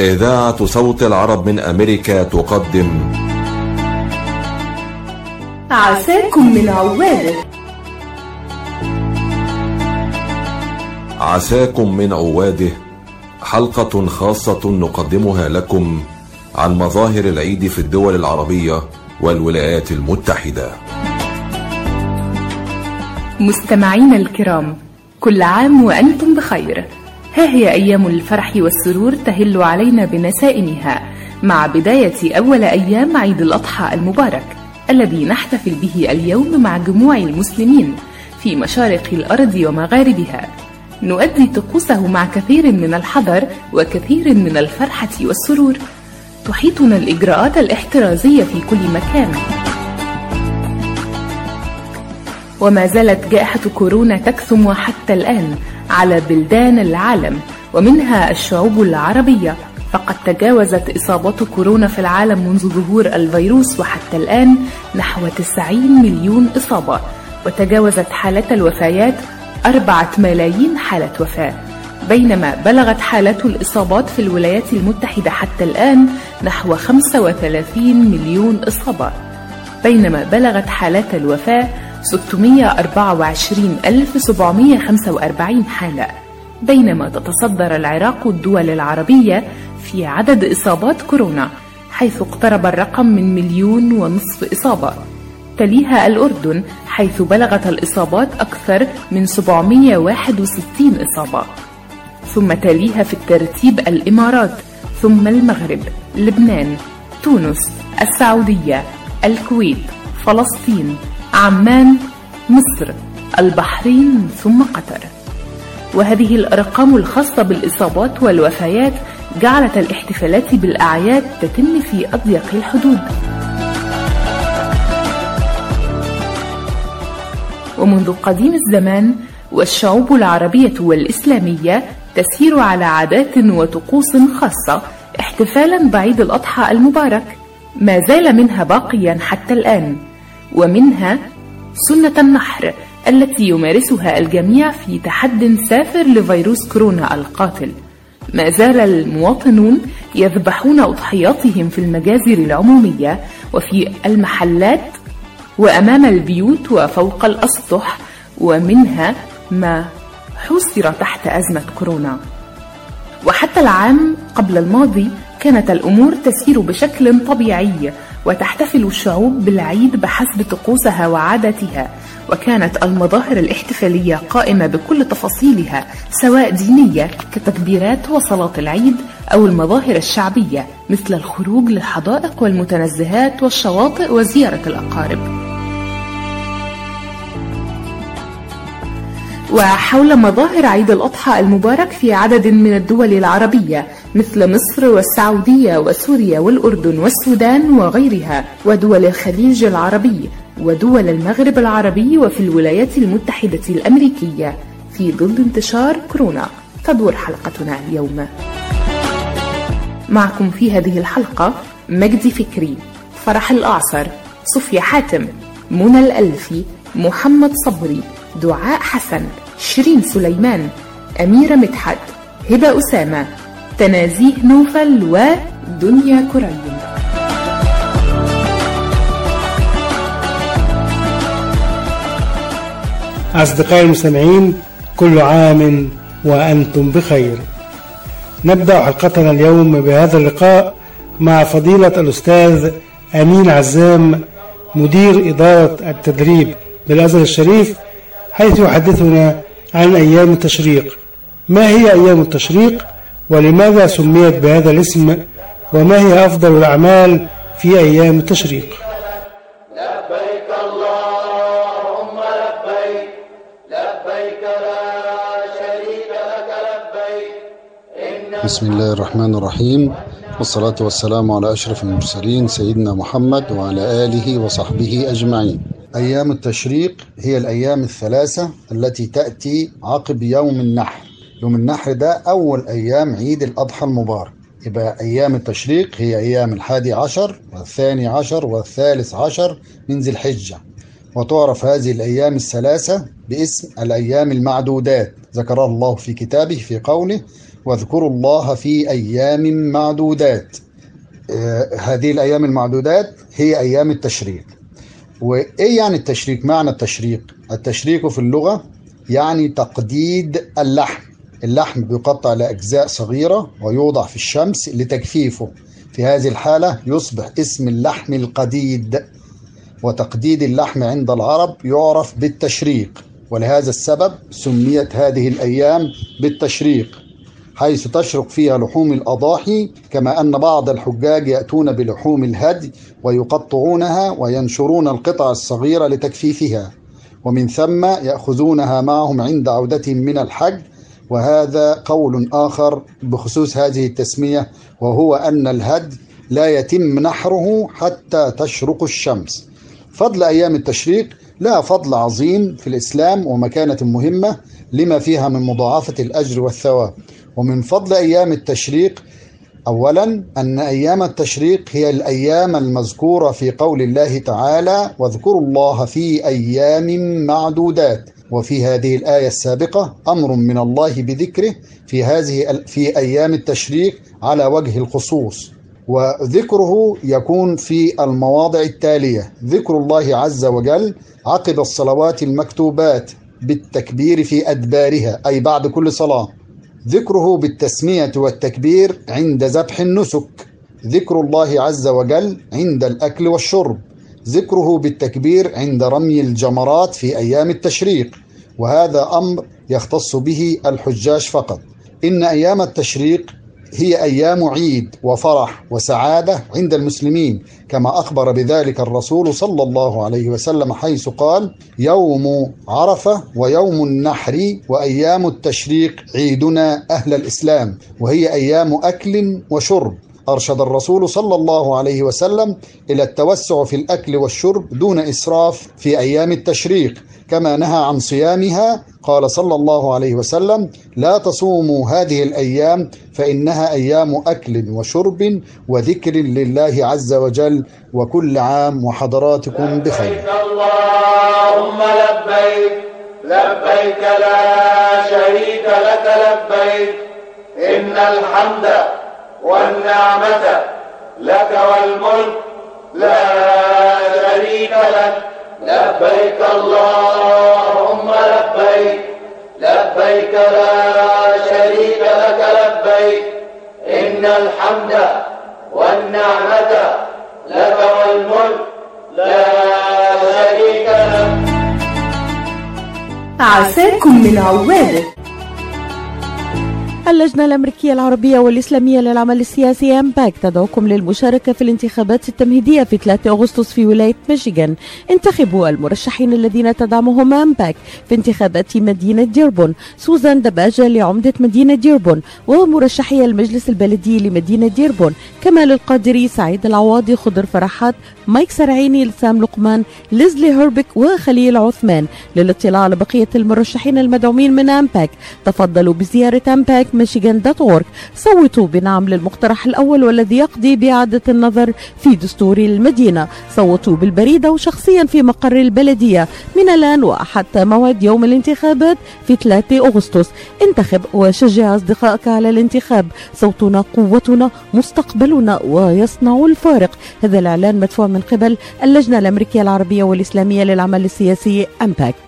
إذاعة صوت العرب من أمريكا تقدم. عساكم من عواده عساكم من عواده حلقة خاصة نقدمها لكم عن مظاهر العيد في الدول العربية والولايات المتحدة. مستمعينا الكرام كل عام وأنتم بخير. ها هي أيام الفرح والسرور تهل علينا بنسائمها مع بداية أول أيام عيد الأضحى المبارك الذي نحتفل به اليوم مع جموع المسلمين في مشارق الأرض ومغاربها. نؤدي طقوسه مع كثير من الحذر وكثير من الفرحة والسرور. تحيطنا الإجراءات الاحترازية في كل مكان. وما زالت جائحة كورونا تكثم حتى الآن على بلدان العالم ومنها الشعوب العربية. فقد تجاوزت إصابات كورونا في العالم منذ ظهور الفيروس وحتى الآن نحو 90 مليون إصابة. وتجاوزت حالات الوفيات أربعة ملايين حالة وفاة. بينما بلغت حالات الإصابات في الولايات المتحدة حتى الآن نحو 35 مليون إصابة. بينما بلغت حالات الوفاة 624745 حالة. بينما تتصدر العراق الدول العربية في عدد إصابات كورونا حيث اقترب الرقم من مليون ونصف إصابة. تليها الأردن حيث بلغت الإصابات أكثر من 761 إصابة. ثم تليها في الترتيب الإمارات ثم المغرب لبنان تونس السعودية الكويت فلسطين عمان مصر البحرين ثم قطر. وهذه الأرقام الخاصة بالإصابات والوفيات جعلت الاحتفالات بالأعياد تتم في أضيق الحدود. ومنذ قديم الزمان والشعوب العربية والإسلامية تسير على عادات وطقوس خاصة احتفالا بعيد الأضحى المبارك. ما زال منها باقيا حتى الآن. ومنها سنة النحر التي يمارسها الجميع في تحد سافر لفيروس كورونا القاتل. ما زال المواطنون يذبحون أضحياتهم في المجازر العمومية وفي المحلات وأمام البيوت وفوق الأسطح ومنها ما حوصر تحت أزمة كورونا. وحتى العام قبل الماضي كانت الأمور تسير بشكل طبيعي وتحتفل الشعوب بالعيد بحسب طقوسها وعاداتها. وكانت المظاهر الاحتفالية قائمة بكل تفاصيلها سواء دينية كتكبيرات وصلاة العيد أو المظاهر الشعبية مثل الخروج للحدائق والمتنزهات والشواطئ وزيارة الأقارب. وحول مظاهر عيد الأضحى المبارك في عدد من الدول العربية مثل مصر والسعودية وسوريا والأردن والسودان وغيرها ودول الخليج العربي ودول المغرب العربي وفي الولايات المتحدة الأمريكية. في ظل انتشار كورونا. تدور حلقتنا اليوم. معكم في هذه الحلقة مجدي فكري فرح الأعصر صفية حاتم منى الألفي محمد صبري دعاء حسن شيرين سليمان أميرة مدحت هبة أسامة تنازيه نوفل ودنيا كريم. أصدقائي المستمعين كل عام وأنتم بخير. نبدأ حلقتنا اليوم بهذا اللقاء مع فضيلة الأستاذ أمين عزام مدير إدارة التدريب بالأزهر الشريف حيث يحدثنا عن أيام التشريق. ما هي أيام التشريق؟ ولماذا سميت بهذا الاسم وما هي أفضل الأعمال في أيام التشريق؟ لبيك اللهم لبيك لبيك لا شريك لك لبيك. بسم الله الرحمن الرحيم. والصلاة والسلام على أشرف المرسلين سيدنا محمد وعلى آله وصحبه أجمعين. أيام التشريق هي الأيام الثلاثة التي تأتي عقب يوم النحر. يوم النحر ده أول أيام عيد الأضحى المبارك. يبقى أيام التشريق هي أيام الحادي عشر والثاني عشر والثالث عشر من ذي الحجة. وتعرف هذه الأيام الثلاثة باسم الأيام المعدودات. ذكرها الله في كتابه في قوله واذكروا الله في أيام معدودات. آه، هذه الأيام المعدودات هي أيام التشريق. وإيه يعني التشريق؟ معنى التشريق؟ التشريق في اللغة يعني تقديد اللحم اللحم بيقطع لأجزاء صغيرة ويوضع في الشمس لتجفيفه. في هذه الحالة يصبح اسم اللحم القديد وتقديد اللحم عند العرب يعرف بالتشريق ولهذا السبب سميت هذه الأيام بالتشريق حيث تشرق فيها لحوم الأضاحي كما أن بعض الحجاج يأتون بلحوم الهدي ويقطعونها وينشرون القطع الصغيرة لتجفيفها ومن ثم يأخذونها معهم عند عودتهم من الحج وهذا قول آخر بخصوص هذه التسمية وهو أن الهدي لا يتم نحره حتى تشرق الشمس. فضل أيام التشريق لها فضل عظيم في الإسلام ومكانة مهمة لما فيها من مضاعفة الأجر والثواب. ومن فضل أيام التشريق أولا أن أيام التشريق هي الأيام المذكورة في قول الله تعالى واذكروا الله في أيام معدودات وفي هذه الآية السابقة أمر من الله بذكره في هذه في أيام التشريق على وجه الخصوص. وذكره يكون في المواضع التالية. ذكر الله عز وجل عقب الصلوات المكتوبات بالتكبير في أدبارها أي بعد كل صلاة. ذكره بالتسمية والتكبير عند ذبح النسك. ذكر الله عز وجل عند الأكل والشرب. ذكره بالتكبير عند رمي الجمرات في أيام التشريق وهذا أمر يختص به الحجاج فقط. إن أيام التشريق هي أيام عيد وفرح وسعادة عند المسلمين كما أخبر بذلك الرسول صلى الله عليه وسلم حيث قال يوم عرفة ويوم النحر وأيام التشريق عيدنا أهل الإسلام وهي أيام أكل وشرب. أرشد الرسول صلى الله عليه وسلم إلى التوسع في الأكل والشرب دون إسراف في أيام التشريق كما نهى عن صيامها قال صلى الله عليه وسلم لا تصوموا هذه الأيام فإنها أيام أكل وشرب وذكر لله عز وجل وكل عام وحضراتكم بخير. اللهم لبيك لبيك لا شريك لك لبيك إن الحمد والنعمة لك والملك لا شريك لك. لبيك اللهم لبيك لبيك لا شريك لك لبيك. إن الحمد والنعمة لك والملك لا شريك لك. عساكم من عوادة. اللجنة الأمريكية العربية والإسلامية للعمل السياسي أمباك تدعوكم للمشاركة في الانتخابات التمهيدية في 3 أغسطس في ولاية ميشيغان. انتخبوا المرشحين الذين تدعمهم أمباك في انتخابات مدينة ديربون. سوزان دباجة لعمدة مدينة ديربون ومرشحي المجلس البلدي لمدينة ديربون. كمال القادري سعيد العواضي خضر فرحات مايك سرعيني سام لقمان ليزلي هيريك وخليل عثمان. للاطلاع على بقية المرشحين المدعومين من أمباك تفضلوا بزيارة أمباك ميشيغان dot org صوتوا بنعم للمقترح الأول والذي يقضي بإعادة النظر في دستور المدينة صوتوا بالبريد أو شخصيا في مقر البلدية من الآن وحتى موعد يوم الانتخابات في 3 أغسطس انتخب وشجع أصدقائك على الانتخاب صوتنا قوتنا مستقبلنا ويصنع الفارق هذا الإعلان مدفوع من قبل اللجنة الأمريكية العربية والإسلامية للعمل السياسي أمباك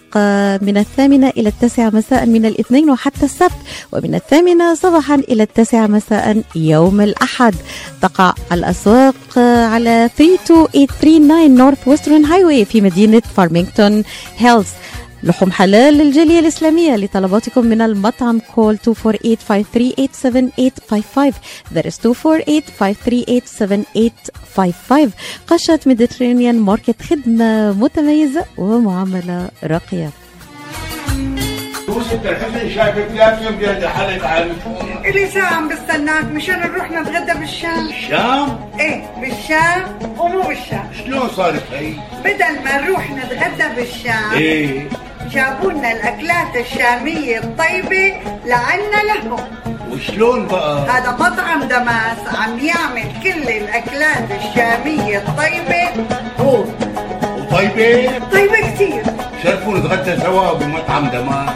من الثامنة إلى التاسعة مساء من الاثنين وحتى السبت ومن الثامنة صباحا إلى التاسعة مساء يوم الأحد. تقع الأسواق على 32839 Northwestern Highway في مدينة فارمينغتون هيلز لحوم حلال للجالية الإسلامية لطلباتكم من المطعم call 248-538-7855 that is 248-538-7855 قشات Mediterranean Market خدمة متميزة ومعاملة راقية. ست الحسن شايفك لازم بيد حالك عن إلي ساعة عم بستناك مشان نروح نتغدى بالشام. الشام إيه بالشام ومو بالشام. شلون صارت هي؟ بدل ما نروح نتغدى بالشام إيه. جابوا لنا الأكلات الشامية الطيبة لعنا لهم. وشلون بقى؟ هذا مطعم دماس عم يعمل كل الأكلات الشامية الطيبة. هو وطيبة؟ طيبة كتير شرفوا نتغدى سوا بمطعم دمار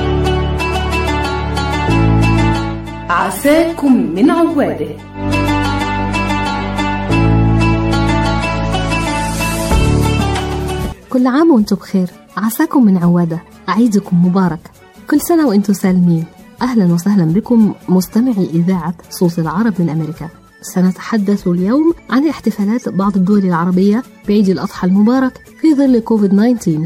عساكم من عواده. كل عام وأنتم بخير. عساكم من عوادة. عيدكم مبارك. كل سنة وأنتم سالمين. أهلا وسهلا بكم مستمعي إذاعة صوت العرب من أمريكا. سنتحدث اليوم عن احتفالات بعض الدول العربية بعيد الأضحى المبارك في ظل كوفيد 19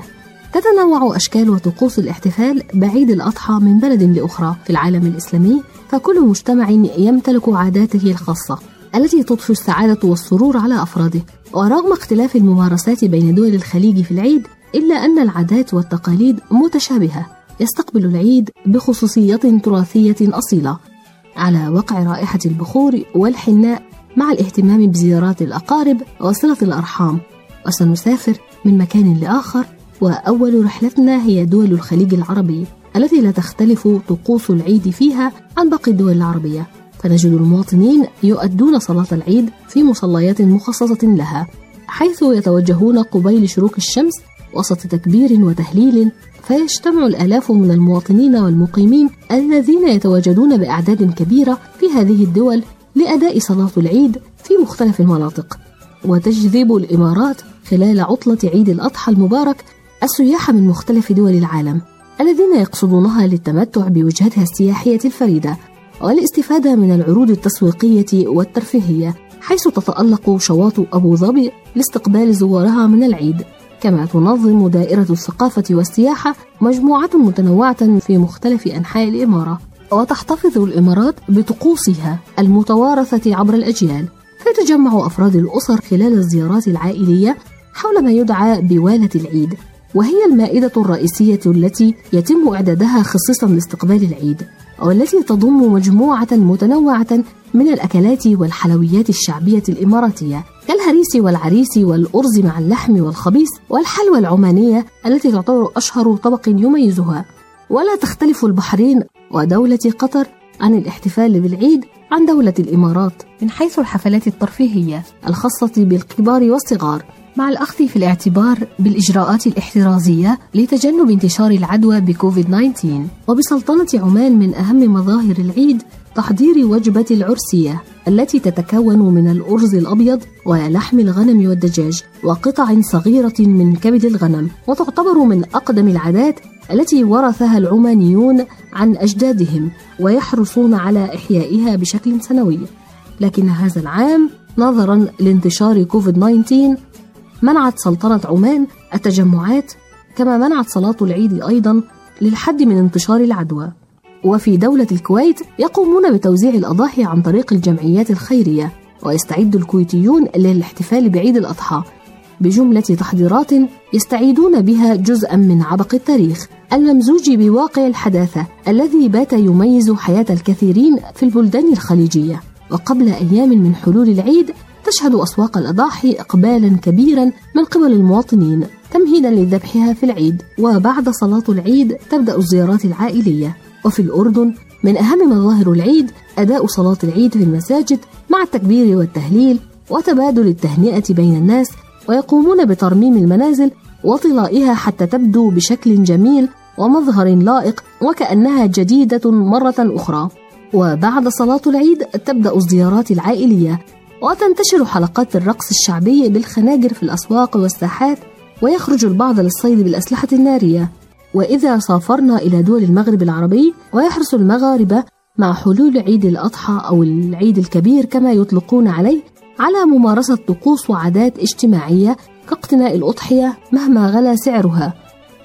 تتنوع أشكال وطقوس الاحتفال بعيد الأضحى من بلد لأخرى في العالم الإسلامي فكل مجتمع يمتلك عاداته الخاصة التي تضفي السعادة والسرور على أفراده. ورغم اختلاف الممارسات بين دول الخليج في العيد إلا أن العادات والتقاليد متشابهة. يستقبل العيد بخصوصية تراثية أصيلة. على وقع رائحة البخور والحناء مع الاهتمام بزيارات الأقارب وصلة الأرحام. وسنسافر من مكان لآخر وأول رحلتنا هي دول الخليج العربي. التي لا تختلف طقوس العيد فيها عن باقي الدول العربية. فنجد المواطنين يؤدون صلاة العيد في مصليات مخصصة لها حيث يتوجهون قبيل شروق الشمس وسط تكبير وتهليل فيجتمع الآلاف من المواطنين والمقيمين الذين يتواجدون بأعداد كبيرة في هذه الدول لأداء صلاة العيد في مختلف المناطق. وتجذب الإمارات خلال عطلة عيد الأضحى المبارك السياح من مختلف دول العالم. الذين يقصدونها للتمتع بوجهتها السياحية الفريدة والاستفادة من العروض التسويقية والترفيهية حيث تتألق شواطئ أبو ظبي لاستقبال زوارها من العيد. كما تنظم دائرة الثقافة والسياحة مجموعات متنوعة في مختلف أنحاء الإمارة وتحتفظ الإمارات بطقوسها المتوارثة عبر الأجيال. فيتجمع أفراد الأسر خلال الزيارات العائلية حول ما يدعى بوالة العيد. وهي المائدة الرئيسية التي يتم إعدادها خصيصا لاستقبال العيد والتي تضم مجموعة متنوعة من الأكلات والحلويات الشعبية الإماراتية كالهريس والعريس والأرز مع اللحم والخبيث والحلوى العمانية التي تعتبر أشهر طبق يميزها. ولا تختلف البحرين ودولة قطر عن الاحتفال بالعيد عن دولة الإمارات. من حيث الحفلات الترفيهية الخاصة بالكبار والصغار. مع الأخذ في الاعتبار بالإجراءات الاحترازية لتجنب انتشار العدوى بكوفيد 19 وبسلطنة عمان من أهم مظاهر العيد تحضير وجبة العرسية التي تتكون من الأرز الأبيض ولحم الغنم والدجاج وقطع صغيرة من كبد الغنم وتعتبر من أقدم العادات التي ورثها العمانيون عن أجدادهم ويحرصون على إحيائها بشكل سنوي. لكن هذا العام نظرا لانتشار كوفيد 19 منعت سلطنة عمان التجمعات كما منعت صلاة العيد أيضا للحد من انتشار العدوى. وفي دولة الكويت يقومون بتوزيع الأضاحي عن طريق الجمعيات الخيرية ويستعد الكويتيون للاحتفال بعيد الأضحى بجملة تحضيرات يستعيدون بها جزءا من عبق التاريخ. الممزوج بواقع الحداثة الذي بات يميز حياة الكثيرين في البلدان الخليجية. وقبل أيام من حلول العيد تشهد أسواق الأضاحي إقبالا كبيرا من قبل المواطنين تمهيدا لذبحها في العيد وبعد صلاة العيد تبدأ الزيارات العائلية. وفي الأردن من أهم مظاهر العيد أداء صلاة العيد في المساجد مع التكبير والتهليل وتبادل التهنئة بين الناس ويقومون بترميم المنازل وطلائها حتى تبدو بشكل جميل ومظهر لائق وكأنها جديدة مرة أخرى. وبعد صلاة العيد تبدأ الزيارات العائلية وتنتشر حلقات الرقص الشعبي بالخناجر في الأسواق والساحات ويخرج البعض للصيد بالأسلحة النارية. وإذا سافرنا إلى دول المغرب العربي ويحرص المغاربة مع حلول عيد الأضحى أو العيد الكبير كما يطلقون عليه على ممارسة طقوس وعادات اجتماعية كاقتناء الأضحية مهما غلا سعرها.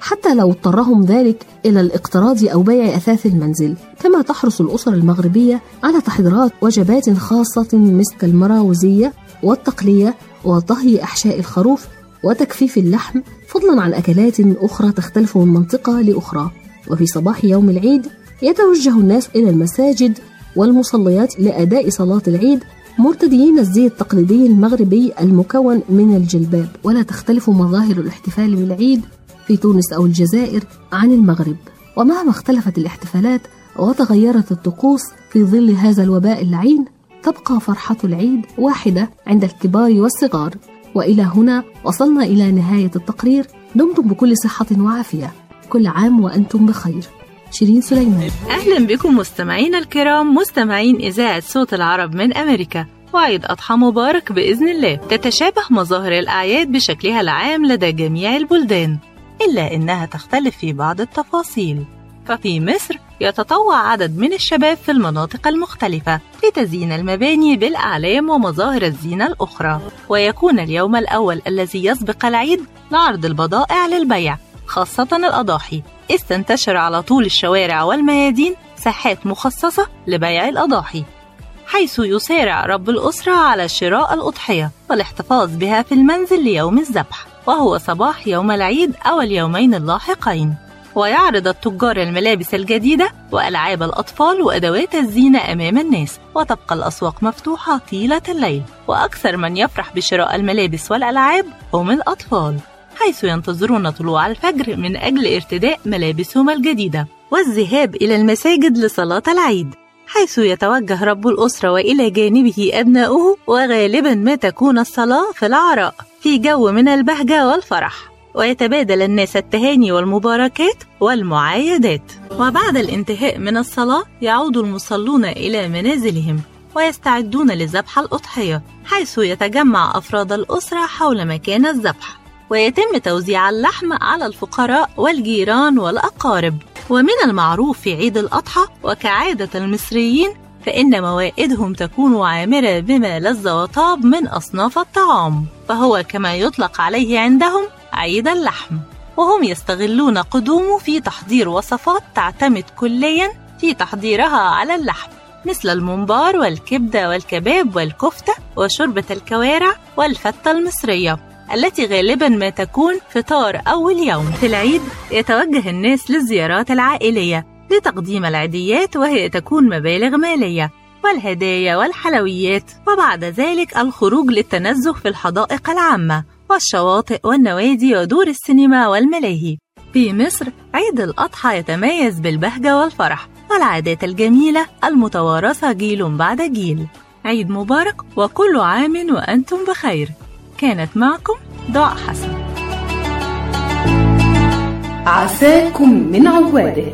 حتى لو اضطرهم ذلك إلى الاقتراض أو بيع أثاث المنزل كما تحرص الأسر المغربية على تحضيرات وجبات خاصة مثل المراوزية والتقلية وطهي أحشاء الخروف وتجفيف اللحم فضلا عن أكلات أخرى تختلف من منطقة لأخرى. وفي صباح يوم العيد يتوجه الناس إلى المساجد والمصليات لأداء صلاة العيد مرتديين الزي التقليدي المغربي المكون من الجلباب. ولا تختلف مظاهر الاحتفال بالعيد في تونس أو الجزائر عن المغرب. ومهما اختلفت الاحتفالات وتغيرت الطقوس في ظل هذا الوباء اللعين تبقى فرحة العيد واحدة عند الكبار والصغار. وإلى هنا وصلنا إلى نهاية التقرير. دمتم بكل صحة وعافية. كل عام وأنتم بخير. شيرين سليمان. أهلا بكم مستمعينا الكرام مستمعين إذاعة صوت العرب من أمريكا. وعيد أضحى مبارك بإذن الله. تتشابه مظاهر الأعياد بشكلها العام لدى جميع البلدان. إلا إنها تختلف في بعض التفاصيل. ففي مصر يتطوع عدد من الشباب في المناطق المختلفة لتزيين المباني بالأعلام ومظاهر الزينة الأخرى. ويكون اليوم الأول الذي يسبق العيد لعرض البضائع للبيع خاصة الأضاحي. إذ تنتشر على طول الشوارع والميادين ساحات مخصصة لبيع الأضاحي حيث يسارع رب الأسرة على شراء الأضحية والاحتفاظ بها في المنزل ليوم الذبح. وهو صباح يوم العيد أو اليومين اللاحقين. ويعرض التجار الملابس الجديدة وألعاب الأطفال وأدوات الزينة أمام الناس وتبقى الأسواق مفتوحة طيلة الليل. وأكثر من يفرح بشراء الملابس والألعاب هم الأطفال حيث ينتظرون طلوع الفجر من أجل ارتداء ملابسهم الجديدة والذهاب إلى المساجد لصلاة العيد حيث يتوجه رب الأسرة وإلى جانبه أبناؤه وغالبا ما تكون الصلاة في العراء. في جو من البهجة والفرح ويتبادل الناس التهاني والمباركات والمعايدات. وبعد الانتهاء من الصلاة يعود المصلون إلى منازلهم ويستعدون لذبح الأضحية حيث يتجمع أفراد الأسرة حول مكان الذبح. ويتم توزيع اللحم على الفقراء والجيران والأقارب. ومن المعروف في عيد الأضحى وكعادة المصريين فإن موائدهم تكون عامرة بما لذ وطاب من أصناف الطعام فهو كما يطلق عليه عندهم عيد اللحم. وهم يستغلون قدومه في تحضير وصفات تعتمد كليا في تحضيرها على اللحم مثل الممبار والكبدة والكباب والكفتة وشوربة الكوارع والفتة المصرية التي غالبا ما تكون فطار أول يوم. في العيد يتوجه الناس للزيارات العائلية لتقديم العيديات وهي تكون مبالغ مالية والهدايا والحلويات وبعد ذلك الخروج للتنزه في الحدائق العامة والشواطئ والنوادي ودور السينما والملاهي. في مصر عيد الأضحى يتميز بالبهجة والفرح والعادات الجميلة المتوارثة جيل بعد جيل. عيد مبارك وكل عام وأنتم بخير. كانت معكم دعاء حسن. عساكم من عوادة.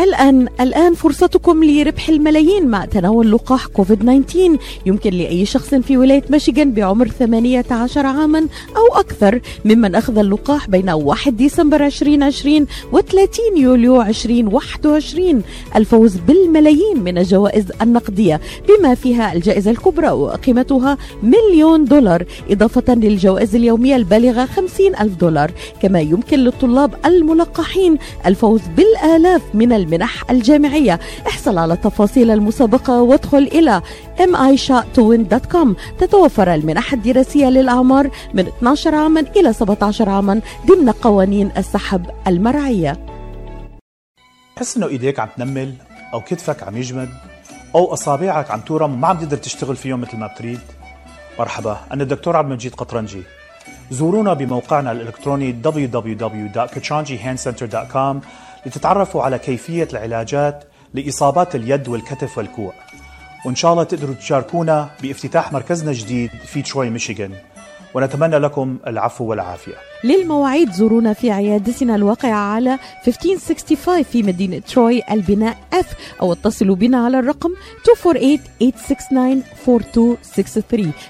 الآن الآن فرصتكم لربح الملايين مع تناول لقاح كوفيد 19 يمكن لأي شخص في ولاية ميشيغان بعمر 18 عاما أو أكثر ممن أخذ اللقاح بين 1 ديسمبر 2020 و 30 يوليو 2021 الفوز بالملايين من الجوائز النقدية بما فيها الجائزة الكبرى وقيمتها مليون دولار إضافة للجوائز اليومية البالغة 50 ألف دولار. كما يمكن للطلاب الملقحين الفوز بالآلاف من المنح الجامعية. احصل على تفاصيل المسابقة وادخل إلى mishotowin.com تتوفر المنح الدراسية للأعمار من 12 عاما إلى 17 عاما ضمن قوانين السحب المرعية. تحس إنه إيديك عم تنمل أو كتفك عم يجمد أو أصابعك عم تورم وما عم تقدر تشتغل فيهم مثل ما بتريد؟ مرحبا أنا الدكتور عبد المجيد قطرنجي. زورونا بموقعنا الإلكتروني www.kachanjihandcenter.com لتتعرفوا على كيفية العلاجات لإصابات اليد والكتف والكوع. وإن شاء الله تقدروا تشاركونا بافتتاح مركزنا الجديد في تروي ميشيغان. ونتمنى لكم العفو والعافية. للمواعيد زورونا في عيادتنا الواقعة على 1565 في مدينة تروي البناء F أو اتصلوا بنا على الرقم 248-869-4263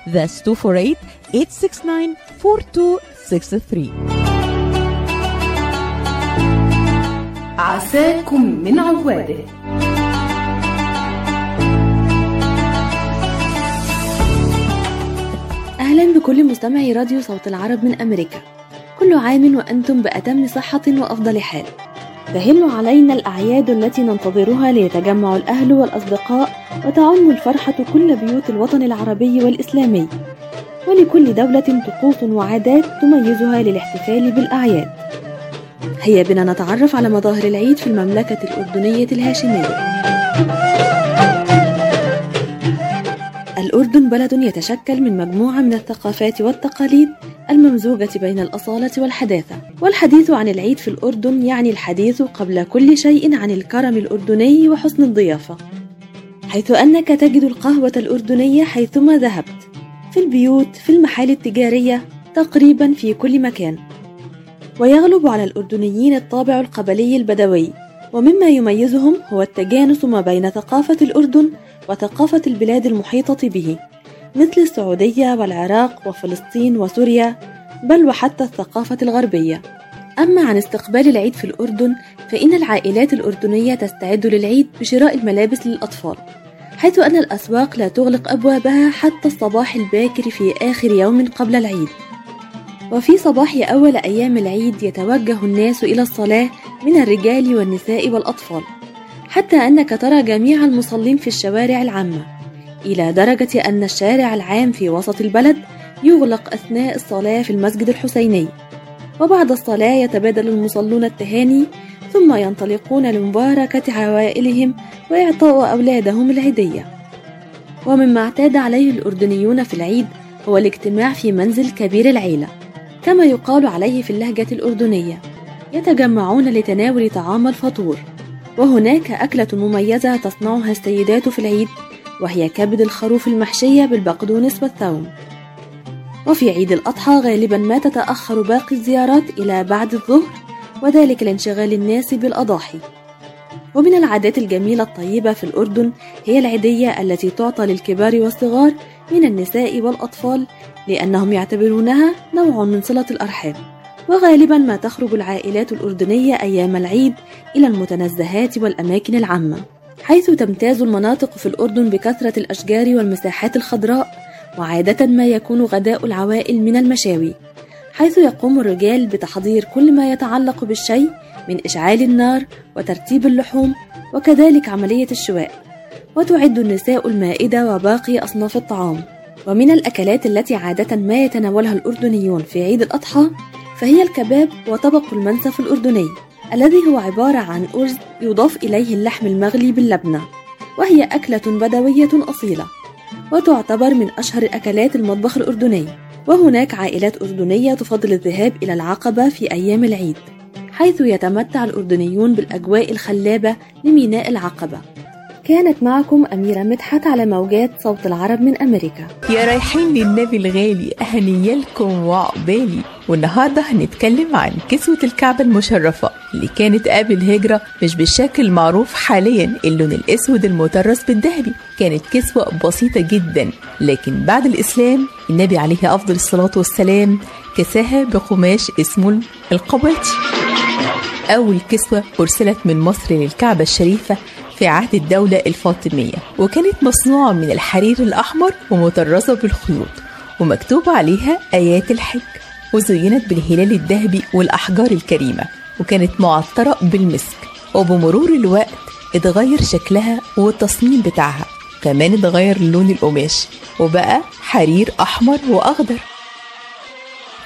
That's 248-869-4263 عساكم من عوادة. أهلا بكل مستمعي راديو صوت العرب من أمريكا. كل عام وأنتم بأتم صحة وأفضل حال. تهل علينا الأعياد التي ننتظرها ليتجمع الأهل والأصدقاء وتعم الفرحة كل بيوت الوطن العربي والإسلامي. ولكل دولة طقوس وعادات تميزها للاحتفال بالأعياد. هيا بنا نتعرف على مظاهر العيد في المملكة الأردنية الهاشمية. الأردن بلد يتشكل من مجموعة من الثقافات والتقاليد الممزوجة بين الأصالة والحداثة. والحديث عن العيد في الأردن يعني الحديث قبل كل شيء عن الكرم الأردني وحسن الضيافة حيث أنك تجد القهوة الأردنية حيثما ذهبت في البيوت في المحال التجارية تقريبا في كل مكان. ويغلب على الأردنيين الطابع القبلي البدوي ومما يميزهم هو التجانس ما بين ثقافة الأردن وثقافة البلاد المحيطة به مثل السعودية والعراق وفلسطين وسوريا بل وحتى الثقافة الغربية. أما عن استقبال العيد في الأردن فإن العائلات الأردنية تستعد للعيد بشراء الملابس للأطفال حيث أن الأسواق لا تغلق أبوابها حتى الصباح الباكر في آخر يوم قبل العيد. وفي صباح أول أيام العيد يتوجه الناس إلى الصلاة من الرجال والنساء والأطفال حتى أنك ترى جميع المصلين في الشوارع العامة إلى درجة أن الشارع العام في وسط البلد يغلق أثناء الصلاة في المسجد الحسيني. وبعد الصلاة يتبادل المصلون التهاني ثم ينطلقون لمباركة عوائلهم وإعطاء أولادهم العيدية ومما اعتاد عليه الأردنيون في العيد هو الاجتماع في منزل كبير العيلة. كما يقال عليه في اللهجة الأردنية. يتجمعون لتناول طعام الفطور. وهناك أكلة مميزة تصنعها السيدات في العيد وهي كبد الخروف المحشية بالبقدونس والثوم وفي عيد الأضحى غالبا ما تتأخر باقي الزيارات إلى بعد الظهر وذلك لانشغال الناس بالأضاحي. ومن العادات الجميلة الطيبة في الأردن هي العيدية التي تعطى للكبار والصغار من النساء والأطفال لأنهم يعتبرونها نوع من صلة الأرحام وغالبا ما تخرج العائلات الأردنية أيام العيد إلى المتنزهات والأماكن العامة حيث تمتاز المناطق في الأردن بكثرة الأشجار والمساحات الخضراء وعادة ما يكون غداء العوائل من المشاوي حيث يقوم الرجال بتحضير كل ما يتعلق بالشيء من إشعال النار وترتيب اللحوم وكذلك عملية الشواء وتعد النساء المائدة وباقي أصناف الطعام. ومن الأكلات التي عادة ما يتناولها الأردنيون في عيد الأضحى فهي الكباب وطبق المنسف الأردني الذي هو عبارة عن أرز يضاف إليه اللحم المغلي باللبنة وهي أكلة بدوية أصيلة وتعتبر من أشهر أكلات المطبخ الأردني وهناك عائلات أردنية تفضل الذهاب إلى العقبة في أيام العيد حيث يتمتع الأردنيون بالأجواء الخلابة لميناء العقبة. كانت معكم أميرة مدحت على موجات صوت العرب من أمريكا. يا رايحين للنبي الغالي أهنيالكم وعقبالي. والنهاردة هنتكلم عن كسوة الكعبة المشرفة اللي كانت قبل الهجرة مش بالشكل المعروف حاليا اللون الأسود المطرز بالذهبي. كانت كسوة بسيطة جدا لكن بعد الإسلام النبي عليه أفضل الصلاة والسلام كساها بقماش اسمه القبلتي أول كسوة أرسلت من مصر للكعبة الشريفة في عهد الدولة الفاطمية وكانت مصنوعة من الحرير الأحمر ومطرزة بالخيوط ومكتوب عليها آيات الحج وزينت بالهلال الذهبي والأحجار الكريمة وكانت معطرة بالمسك وبمرور الوقت اتغير شكلها والتصميم بتاعها كمان اتغير لون القماش وبقى حرير أحمر وأخضر.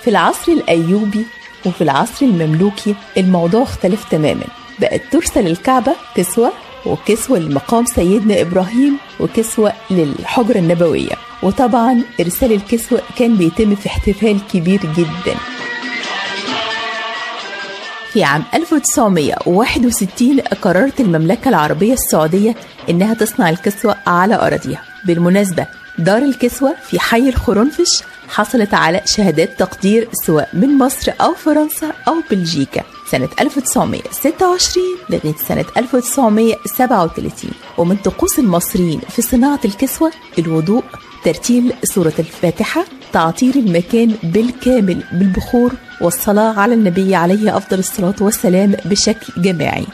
في العصر الأيوبي وفي العصر المملوكي الموضوع اختلف تماما بقت ترسل الكعبة كسوة وكسوة لمقام سيدنا إبراهيم وكسوة للحجرة النبوية. وطبعا إرسال الكسوة كان بيتم في احتفال كبير جدا. في عام 1961 قررت المملكة العربية السعودية إنها تصنع الكسوة على أراضيها. بالمناسبة دار الكسوة في حي الخرنفش حصلت على شهادات تقدير سواء من مصر أو فرنسا أو بلجيكا. سنة 1926 لغاية سنة 1937 ومن طقوس المصريين في صناعة الكسوة الوضوء ترتيل سورة الفاتحة تعطير المكان بالكامل بالبخور والصلاة على النبي عليه أفضل الصلاة والسلام بشكل جماعي.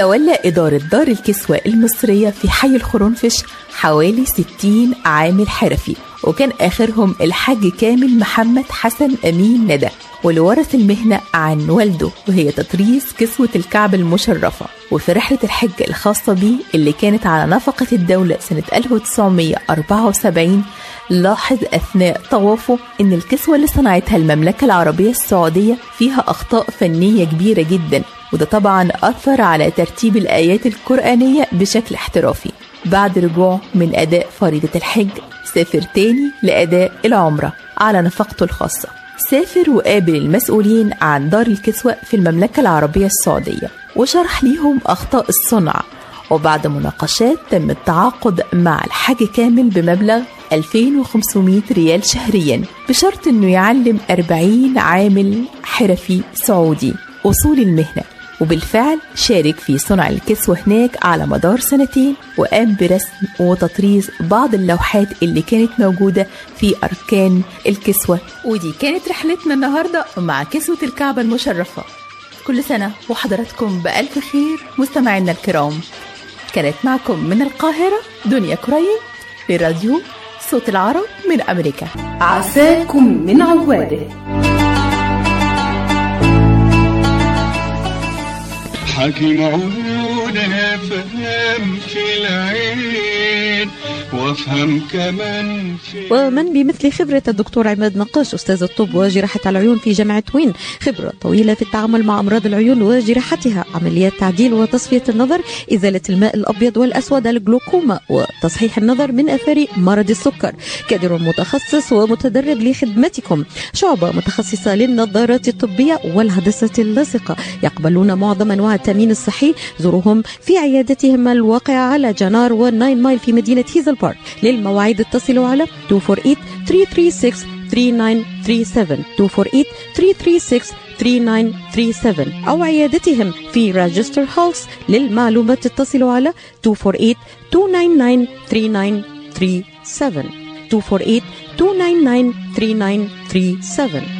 تولى إدارة دار الكسوة المصرية في حي الخرنفش حوالي 60 عامل حرفي وكان آخرهم الحاج كامل محمد حسن أمين ندى واللي ورث المهنة عن والده وهي تطريز كسوة الكعب المشرفة وفي رحلة الحج الخاصة بيه اللي كانت على نفقة الدولة سنة 1974 لاحظ أثناء طوافه إن الكسوة اللي صنعتها المملكة العربية السعودية فيها أخطاء فنية كبيرة جدا. وده طبعا أثر على ترتيب الآيات القرآنية بشكل احترافي. بعد رجوعه من أداء فريضة الحج سافر تاني لأداء العمرة على نفقته الخاصة. سافر وقابل المسؤولين عن دار الكسوة في المملكة العربية السعودية وشرح ليهم أخطاء الصنع. وبعد مناقشات تم التعاقد مع الحاج كامل بمبلغ 2500 ريال شهريا بشرط إنه يعلم 40 عامل حرفي سعودي. اصول المهنة. وبالفعل شارك في صنع الكسوة هناك على مدار سنتين وقام برسم وتطريز بعض اللوحات اللي كانت موجودة في أركان الكسوة. ودي كانت رحلتنا النهاردة مع كسوة الكعبة المشرفة. كل سنة وحضراتكم بألف خير مستمعينا الكرام. كانت معكم من القاهرة دنيا كريم لراديو صوت العرب من أمريكا. عساكم من عوادة. حكي معونة فهم في العين. وافهم كمان ومن بمثل خبرة الدكتور عماد نقاش أستاذ الطب وجراحة العيون في جامعة وين؟ خبرة طويلة في التعامل مع أمراض العيون وجراحتها عمليات تعديل وتصفية النظر إزالة الماء الأبيض والأسود الجلوكوما وتصحيح النظر من أثار مرض السكر. كادر متخصص ومتدرب لخدمتكم. شعبة متخصصة للنظارات الطبية والهندسة اللاصقة. يقبلون معظم أنواع التأمين الصحي. زوروهم في عيادتهم الواقعة على جنار والناين مايل في مدينة هيزل بارك للمواعيد اتصلوا على 248 336 3937 248 336 3937 أو عيادتهم في راجستر هولس للمعلومات اتصلوا على 248 299 3937 248 299 3937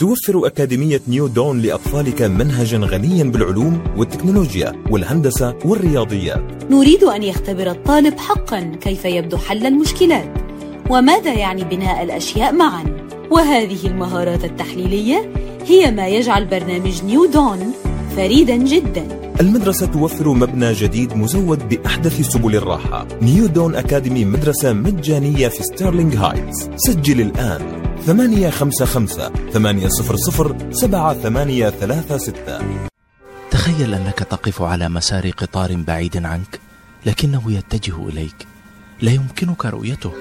توفر أكاديمية New Dawn لأطفالك منهجا غنيا بالعلوم والتكنولوجيا والهندسة والرياضيات نريد أن يختبر الطالب حقا كيف يبدو حل المشكلات وماذا يعني بناء الأشياء معا. وهذه المهارات التحليلية هي ما يجعل برنامج New Dawn فريدا جدا. المدرسة توفر مبنى جديد مزود بأحدث سبل الراحة. New Dawn Academy مدرسة مجانية في ستارلينغ هايتس سجل الآن. 855 800 7836 تخيل أنك تقف على مسار قطار بعيد عنك لكنه يتجه إليك. لا يمكنك رؤيته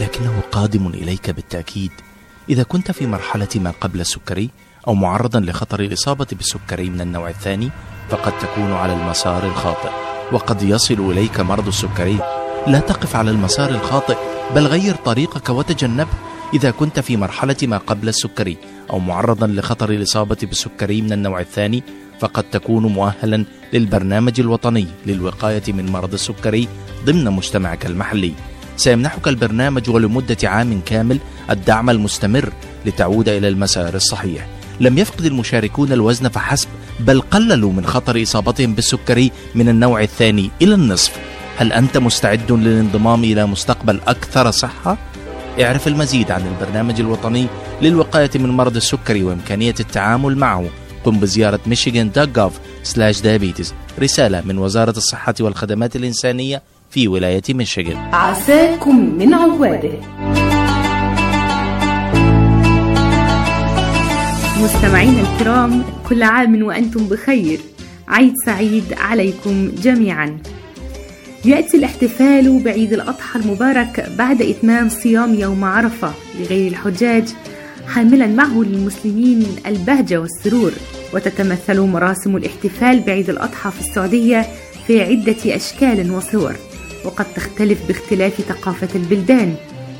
لكنه قادم إليك بالتأكيد. إذا كنت في مرحلة ما قبل السكري أو معرضا لخطر الإصابة بالسكري من النوع الثاني فقد تكون على المسار الخاطئ وقد يصل إليك مرض السكري. لا تقف على المسار الخاطئ بل غير طريقك وتجنبه إذا كنت في مرحلة ما قبل السكري أو معرضا لخطر الإصابة بالسكري من النوع الثاني فقد تكون مؤهلا للبرنامج الوطني للوقاية من مرض السكري ضمن مجتمعك المحلي. سيمنحك البرنامج ولمدة عام كامل الدعم المستمر لتعود إلى المسار الصحيح. لم يفقد المشاركون الوزن فحسب بل قللوا من خطر إصابتهم بالسكري من النوع الثاني إلى النصف. هل أنت مستعد للانضمام إلى مستقبل أكثر صحة؟ اعرف المزيد عن البرنامج الوطني للوقاية من مرض السكري وإمكانية التعامل معه. قم بزيارة michigan.gov/diabetes رسالة من وزارة الصحة والخدمات الإنسانية في ولاية ميشيغان عساكم من عوادة. مستمعينا الكرام كل عام وأنتم بخير. عيد سعيد عليكم جميعا. يأتي الاحتفال بعيد الأضحى المبارك بعد إتمام صيام يوم عرفة لغير الحجاج حاملا معه للمسلمين البهجة والسرور. وتتمثل مراسم الاحتفال بعيد الأضحى في السعودية في عدة أشكال وصور. وقد تختلف باختلاف ثقافة البلدان.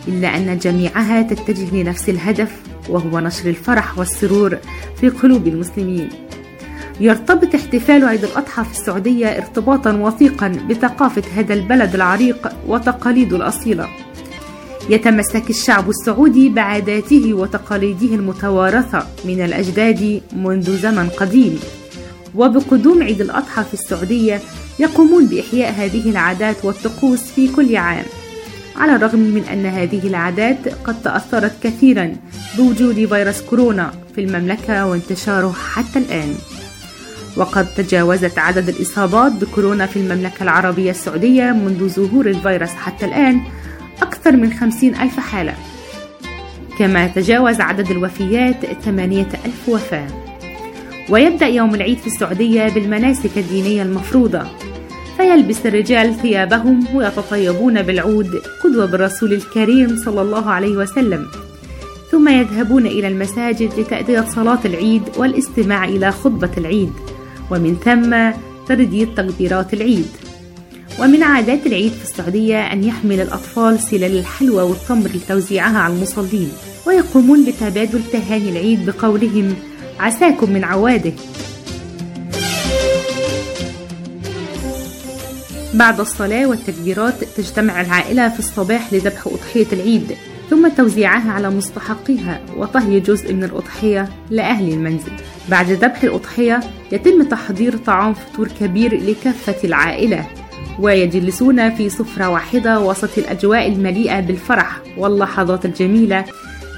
إلا أن جميعها تتجه لنفس الهدف وهو نشر الفرح والسرور في قلوب المسلمين. يرتبط احتفال عيد الأضحى في السعودية ارتباطا وثيقا بثقافة هذا البلد العريق وتقاليده الأصيلة. يتمسك الشعب السعودي بعاداته وتقاليده المتوارثة من الأجداد منذ زمن قديم. وبقدوم عيد الأضحى في السعودية يقومون بإحياء هذه العادات والطقوس في كل عام. على الرغم من أن هذه العادات قد تأثرت كثيرا بوجود فيروس كورونا في المملكة وانتشاره حتى الآن. وقد تجاوزت عدد الإصابات بكورونا في المملكة العربية السعودية منذ ظهور الفيروس حتى الآن أكثر من خمسين ألف حالة. كما تجاوز عدد الوفيات ثمانية ألف وفاة. ويبدأ يوم العيد في السعودية بالمناسك الدينية المفروضة. فيلبس الرجال ثيابهم ويتطيبون بالعود قدوة بالرسول الكريم صلى الله عليه وسلم. ثم يذهبون إلى المساجد لتأدية صلاة العيد والاستماع إلى خطبة العيد ومن ثم ترديد تكبيرات العيد. ومن عادات العيد في السعودية أن يحمل الأطفال سلال الحلوى والتمر لتوزيعها على المصلين ويقومون بتبادل تهاني العيد بقولهم عساكم من عواده. بعد الصلاة والتكبيرات تجتمع العائلة في الصباح لذبح أضحية العيد ثم توزيعها على مستحقيها وطهي جزء من الأضحية لأهل المنزل. بعد ذبح الأضحية يتم تحضير طعام فطور كبير لكافة العائلة ويجلسون في سفرة واحدة وسط الأجواء المليئة بالفرح واللحظات الجميلة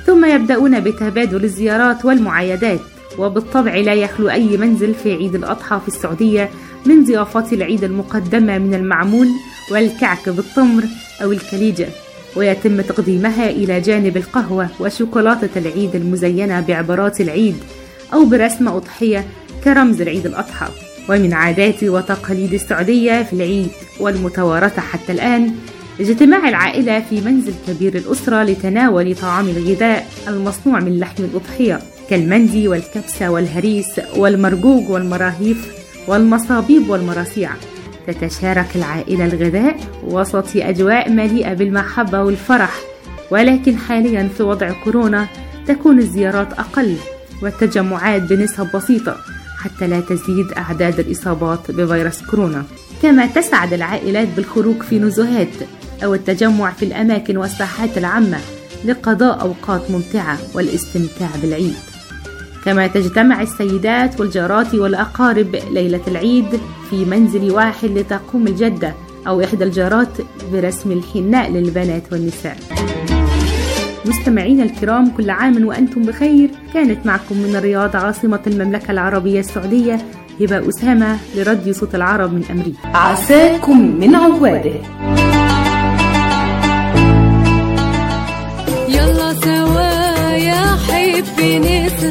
ثم يبدأون بتبادل الزيارات والمعايدات. وبالطبع لا يخلو أي منزل في عيد الأضحى في السعودية من ضيافات العيد المقدمة من المعمول والكعك بالتمر أو الكليجة ويتم تقديمها إلى جانب القهوة وشوكولاتة العيد المزينة بعبارات العيد أو برسم أضحية كرمز العيد الأضحى. ومن عادات وتقاليد السعودية في العيد والمتوارثة حتى الآن اجتماع العائلة في منزل كبير الأسرة لتناول طعام الغذاء المصنوع من لحم الأضحية كالمندي والكبسة والهريس والمرقوق والمراهيف. والمصابيب والمراسيع. تتشارك العائلة الغذاء وسط أجواء مليئة بالمحبة والفرح. ولكن حاليا في وضع كورونا تكون الزيارات أقل والتجمعات بنسب بسيطة حتى لا تزيد أعداد الإصابات بفيروس كورونا. كما تسعد العائلات بالخروج في نزهات أو التجمع في الأماكن والساحات العامة لقضاء أوقات ممتعة والاستمتاع بالعيد. كما تجتمع السيدات والجارات والأقارب ليلة العيد في منزل واحد لتقوم الجدة أو إحدى الجارات برسم الحناء للبنات والنساء. مستمعينا الكرام كل عام وأنتم بخير. كانت معكم من الرياض عاصمة المملكة العربية السعودية هبة أسامة لراديو صوت العرب من أمريكا. عساكم من عواده. يلا سوا يا حبي نسهر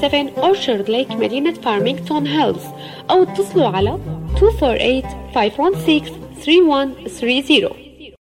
28857 Orchard Lake مدينة فارمينغتون هيلز أو اتصلوا على 248-516-3130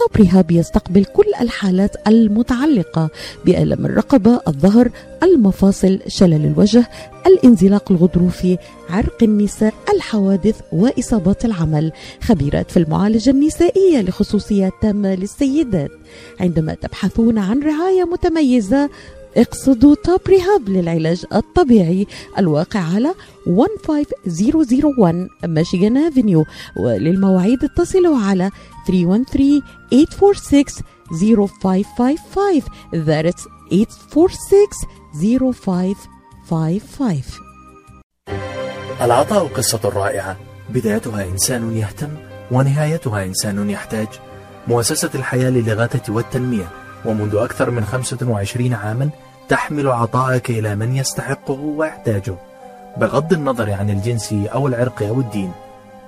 طب رهاب يستقبل كل الحالات المتعلقة بألم الرقبة الظهر المفاصل شلل الوجه الانزلاق الغضروفي عرق النساء الحوادث وإصابات العمل. خبيرات في المعالجة النسائية لخصوصيات تامة للسيدات. عندما تبحثون عن رعاية متميزة اقصدوا توب ريهاب للعلاج الطبيعي الواقع على 15001 ميشيغان افنيو وللمواعيد اتصلوا على 313 846 0555 that's 846 0555 العطاء قصة رائعة. بدايتها إنسان يهتم ونهايتها إنسان يحتاج. مؤسسة الحياة للإغاثة والتنمية. ومنذ أكثر من 25 عاما تحمل عطاءك إلى من يستحقه ويحتاجه. بغض النظر عن الجنس أو العرق أو الدين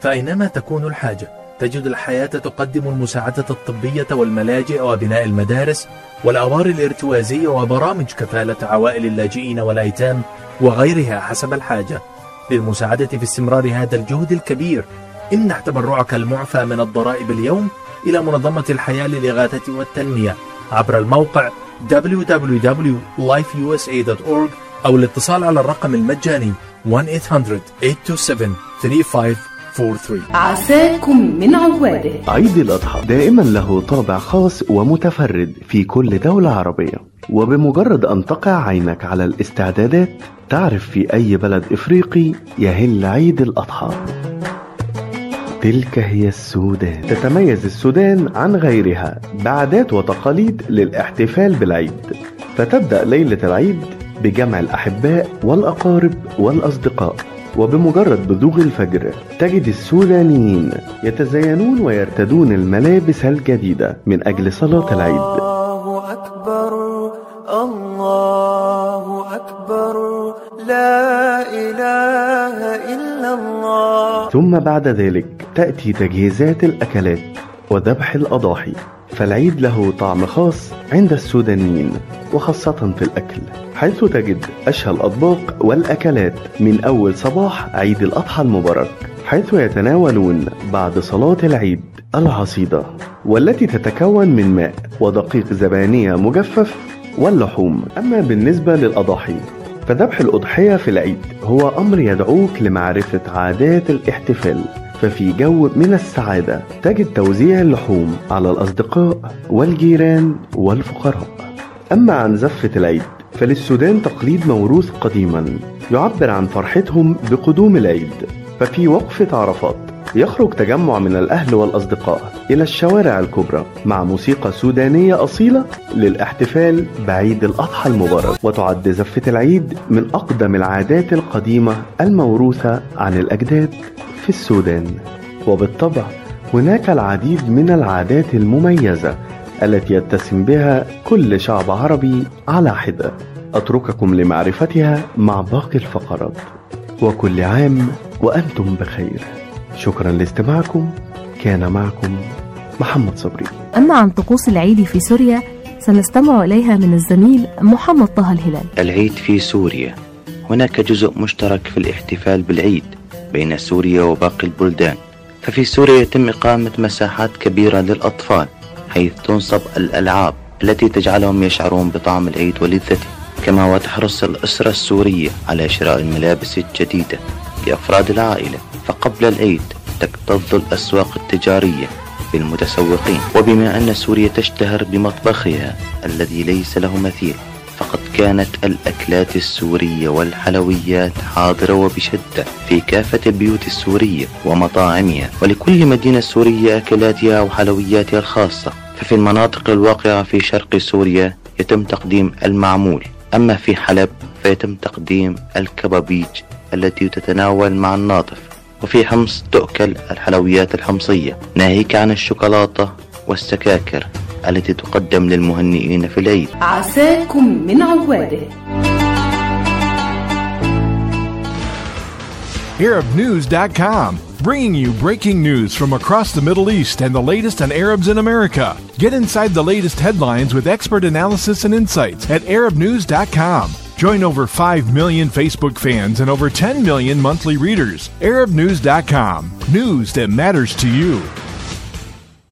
فأينما تكون الحاجة؟ تجد الحياة تقدم المساعدة الطبية والملاجئ وبناء المدارس والأوار الارتوازية وبرامج كفالة عوائل اللاجئين والأيتام وغيرها حسب الحاجة. للمساعدة في استمرار هذا الجهد الكبير امنح تبرعك المعفى من الضرائب اليوم إلى منظمة الحياة للإغاثة والتنمية. عبر الموقع www.lifeusa.org أو الاتصال على الرقم المجاني 1-800-827-3543 عساكم من عوادة. عيد الأضحى دائما له طابع خاص ومتفرد في كل دولة عربية. وبمجرد أن تقع عينك على الاستعدادات تعرف في أي بلد إفريقي يهل عيد الأضحى. تلك هي السودان. تتميز السودان عن غيرها. بعادات وتقاليد للاحتفال بالعيد. فتبدأ ليلة العيد بجمع الأحباء والأقارب والأصدقاء. وبمجرد بزوغ الفجر تجد السودانيين يتزينون ويرتدون الملابس الجديدة من أجل صلاة العيد. الله أكبر الله أكبر لا إله إلا الله. ثم بعد ذلك تأتي تجهيزات الأكلات. وذبح الأضاحي. فالعيد له طعم خاص عند السودانيين وخاصة في الأكل حيث تجد أشهى الأطباق والأكلات من أول صباح عيد الأضحى المبارك حيث يتناولون بعد صلاة العيد العصيدة والتي تتكون من ماء ودقيق زبانية مجفف واللحوم. أما بالنسبة للأضاحي فذبح الأضحية في العيد هو أمر يدعوك لمعرفة عادات الاحتفال. ففي جو من السعادة تجد توزيع اللحوم على الأصدقاء والجيران والفقراء. أما عن زفة العيد فللسودان تقليد موروث قديما يعبر عن فرحتهم بقدوم العيد. ففي وقفة عرفات يخرج تجمع من الأهل والأصدقاء إلى الشوارع الكبرى مع موسيقى سودانية أصيلة للاحتفال بعيد الأضحى المبارك. وتعد زفة العيد من أقدم العادات القديمة الموروثة عن الأجداد في السودان. وبالطبع هناك العديد من العادات المميزة التي يتسم بها كل شعب عربي على حدة. أترككم لمعرفتها مع باقي الفقرات. وكل عام وأنتم بخير. شكرا لاستماعكم. كان معكم محمد صبري. أما عن طقوس العيد في سوريا سنستمع إليها من الزميل محمد طه الهلال. العيد في سوريا. هناك جزء مشترك في الاحتفال بالعيد بين سوريا وباقي البلدان. ففي سوريا يتم إقامة مساحات كبيرة للأطفال حيث تنصب الألعاب التي تجعلهم يشعرون بطعم العيد ولذته. كما وتحرص الأسرة السورية على شراء الملابس الجديدة لأفراد العائلة. فقبل العيد تكتظ الأسواق التجارية بالمتسوقين. وبما أن سوريا تشتهر بمطبخها الذي ليس له مثيل فقد كانت الأكلات السورية والحلويات حاضرة وبشدة في كافة البيوت السورية ومطاعمها. ولكل مدينة سورية أكلاتها وحلوياتها الخاصة. ففي المناطق الواقعة في شرق سوريا يتم تقديم المعمول. أما في حلب فيتم تقديم الكبابيج التي تتناول مع الناطف. وفي حمص تؤكل الحلويات الحمصية ناهيك عن الشوكولاتة والسكاكر التي تقدم للمهنئين في العيد عساكم من عواده ArabNews.com, bringing you breaking news from across the Middle East and the latest on Arabs in America. Get inside the latest headlines with expert analysis and insights at ArabNews.com. Join over 5 million Facebook fans and over 10 million monthly readers. ArabNews.com, news that matters to you.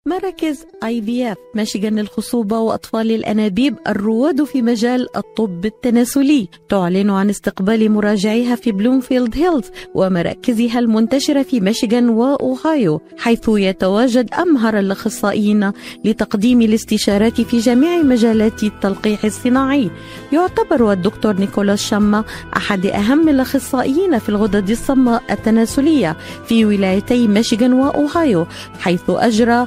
مراكز IVF مشيغان للخصوبة وأطفال الأنابيب الرواد في مجال الطب التناسلي. تعلن عن استقبال مراجعيها في بلومفيلد هيلز ومراكزها المنتشرة في ميشيغان وأوهايو حيث يتواجد أمهر الأخصائيين لتقديم الاستشارات في جميع مجالات التلقيح الصناعي. يعتبر الدكتور نيكولاس شما أحد أهم الأخصائيين في الغدد الصماء التناسلية في ولايتي ميشيغان وأوهايو حيث أجرى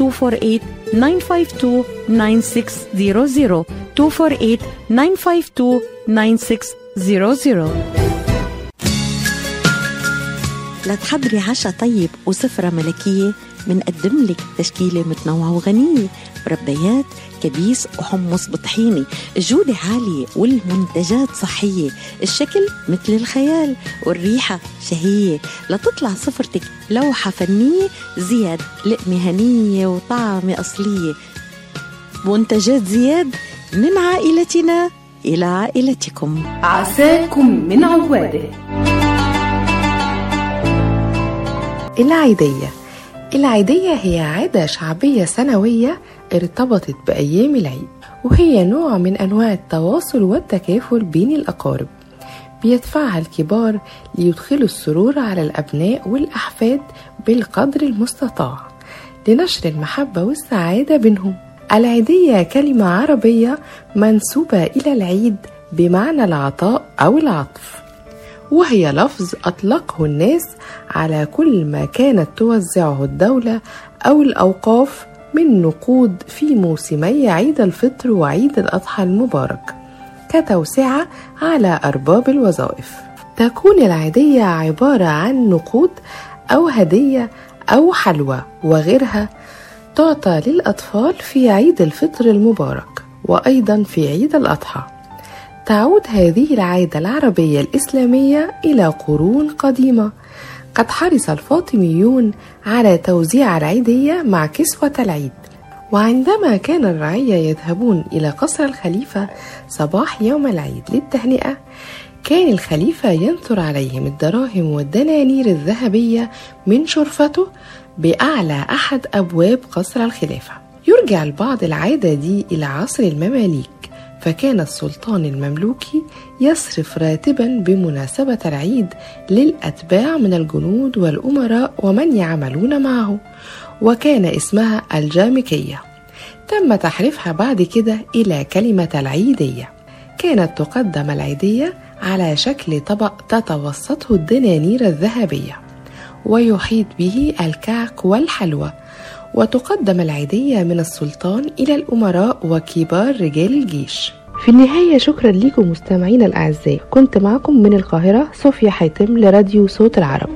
248 952 9600 248 952 9600 لتحضري عشاء طيب وسفرة ملكية منقدم لك تشكيلة متنوعة وغنية مربيات كبيس وحمص بطحيني الجودة عالية والمنتجات صحية. الشكل مثل الخيال والريحة شهية. لتطلع سفرتك لوحة فنية زياد لقمة هنية وطعمة أصلية. منتجات زياد من عائلتنا إلى عائلتكم. عساكم من عوادة. العيدية. العيدية هي عادة شعبية سنوية ارتبطت بأيام العيد وهي نوع من أنواع التواصل والتكافل بين الأقارب. بيدفعها الكبار ليدخلوا السرور على الأبناء والأحفاد بالقدر المستطاع لنشر المحبة والسعادة بينهم. العيدية كلمة عربية منسوبة إلى العيد بمعنى العطاء أو العطف. وهي لفظ أطلقه الناس على كل ما كانت توزعه الدولة أو الأوقاف من نقود في موسمي عيد الفطر وعيد الأضحى المبارك كتوسعة على أرباب الوظائف. تكون العيدية عبارة عن نقود أو هدية أو حلوى وغيرها تعطى للأطفال في عيد الفطر المبارك وأيضا في عيد الأضحى. تعود هذه العادة العربية الإسلامية إلى قرون قديمة. قد حرص الفاطميون على توزيع العيدية مع كسوة العيد. وعندما كان الرعية يذهبون إلى قصر الخليفة صباح يوم العيد للتهنئة كان الخليفة ينثر عليهم الدراهم والدنانير الذهبية من شرفته بأعلى أحد أبواب قصر الخلافة. يرجع البعض العادة دي إلى عصر المماليك. فكان السلطان المملوكي يصرف راتبا بمناسبة العيد للأتباع من الجنود والأمراء ومن يعملون معه وكان اسمها الجامكية. تم تحريفها بعد كده إلى كلمة العيدية. كانت تقدم العيدية على شكل طبق تتوسطه الدنانير الذهبية ويحيط به الكعك والحلوى وتقدم العيدية من السلطان إلى الأمراء وكبار رجال الجيش. في النهاية شكرا لكم مستمعينا الأعزاء. كنت معكم من القاهرة صوفيا حاتم لراديو صوت العرب.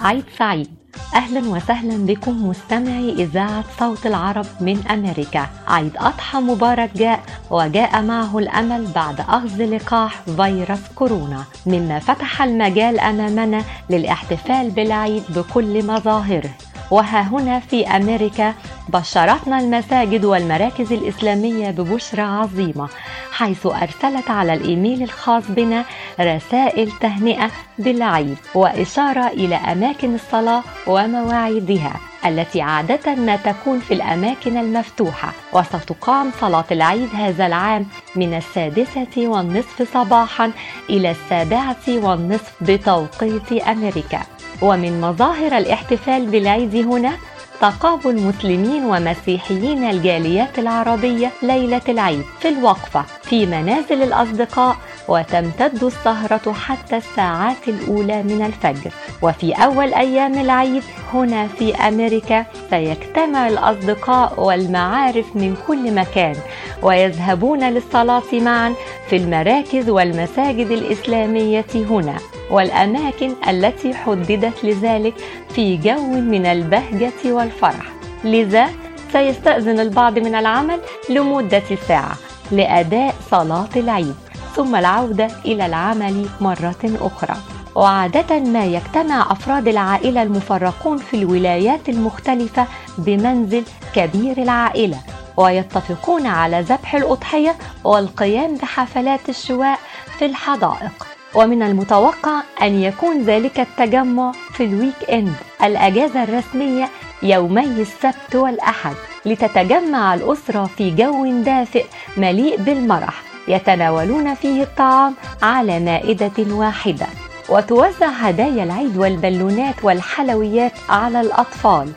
عيد سعيد. أهلا وسهلا بكم مستمعي إذاعة صوت العرب من أمريكا. عيد أضحى مبارك جاء وجاء معه الأمل بعد أخذ لقاح فيروس كورونا. مما فتح المجال أمامنا للاحتفال بالعيد بكل مظاهره. وها هنا في أمريكا بشرتنا المساجد والمراكز الإسلامية ببشرى عظيمة حيث أرسلت على الإيميل الخاص بنا رسائل تهنئة بالعيد وإشارة إلى أماكن الصلاة ومواعيدها التي عادة ما تكون في الأماكن المفتوحة وستقام صلاة العيد هذا العام من السادسة والنصف صباحا إلى السابعة والنصف بتوقيت أمريكا. ومن مظاهر الاحتفال بالعيد هنا تقابل مسلمين ومسيحيين الجاليات العربية ليلة العيد في الوقفة في منازل الأصدقاء وتمتد السهرة حتى الساعات الأولى من الفجر. وفي أول أيام العيد هنا في أمريكا سيجتمع الأصدقاء والمعارف من كل مكان ويذهبون للصلاة معا في المراكز والمساجد الإسلامية هنا والأماكن التي حددت لذلك في جو من البهجة والفرح. لذا سيستأذن البعض من العمل لمدة ساعة لأداء صلاة العيد. ثم العودة إلى العمل مرة أخرى. وعادة ما يجتمع أفراد العائلة المفرقون في الولايات المختلفة بمنزل كبير العائلة ويتفقون على ذبح الأضحية والقيام بحفلات الشواء في الحدائق. ومن المتوقع أن يكون ذلك التجمع في الويك إند الأجازة الرسمية يومي السبت والأحد لتتجمع الأسرة في جو دافئ مليء بالمرح. يتناولون فيه الطعام على مائدة واحدة. وتوزع هدايا العيد والبالونات والحلويات على الأطفال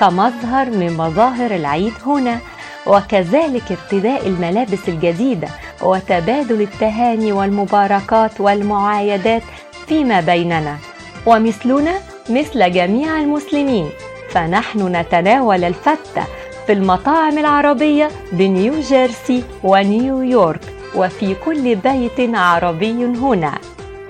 كمظهر من مظاهر العيد هنا. وكذلك ارتداء الملابس الجديدة وتبادل التهاني والمباركات والمعايدات فيما بيننا. ومثلنا مثل جميع المسلمين. فنحن نتناول الفتة في المطاعم العربية بنيو جيرسي ونيويورك. وفي كل بيت عربي هنا.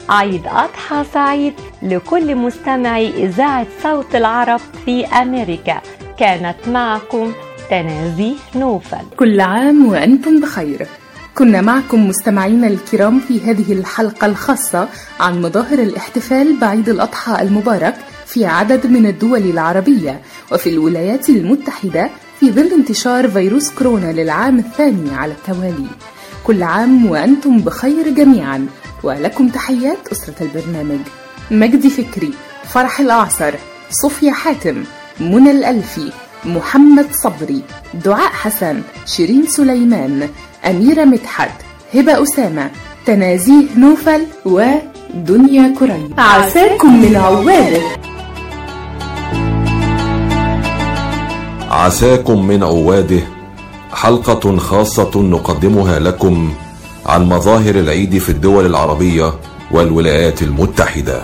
عيد أضحى سعيد لكل مستمعي إذاعة صوت العرب في أمريكا. كانت معكم تنازيه نوفل. كل عام وأنتم بخير. كنا معكم مستمعينا الكرام في هذه الحلقة الخاصة عن مظاهر الاحتفال بعيد الأضحى المبارك في عدد من الدول العربية وفي الولايات المتحدة في ظل انتشار فيروس كورونا للعام الثاني على التوالي. كل عام وأنتم بخير جميعا. ولكم تحيات أسرة البرنامج. مجدي فكري فرح الأعصر. صوفيا حاتم منى الألفي محمد صبري دعاء حسن شيرين سليمان أميرة مدحت هبة أسامة تنازيه نوفل ودنيا كري عساكم من عواده عساكم من عواده. حلقة خاصة نقدمها لكم عن مظاهر العيد في الدول العربية والولايات المتحدة.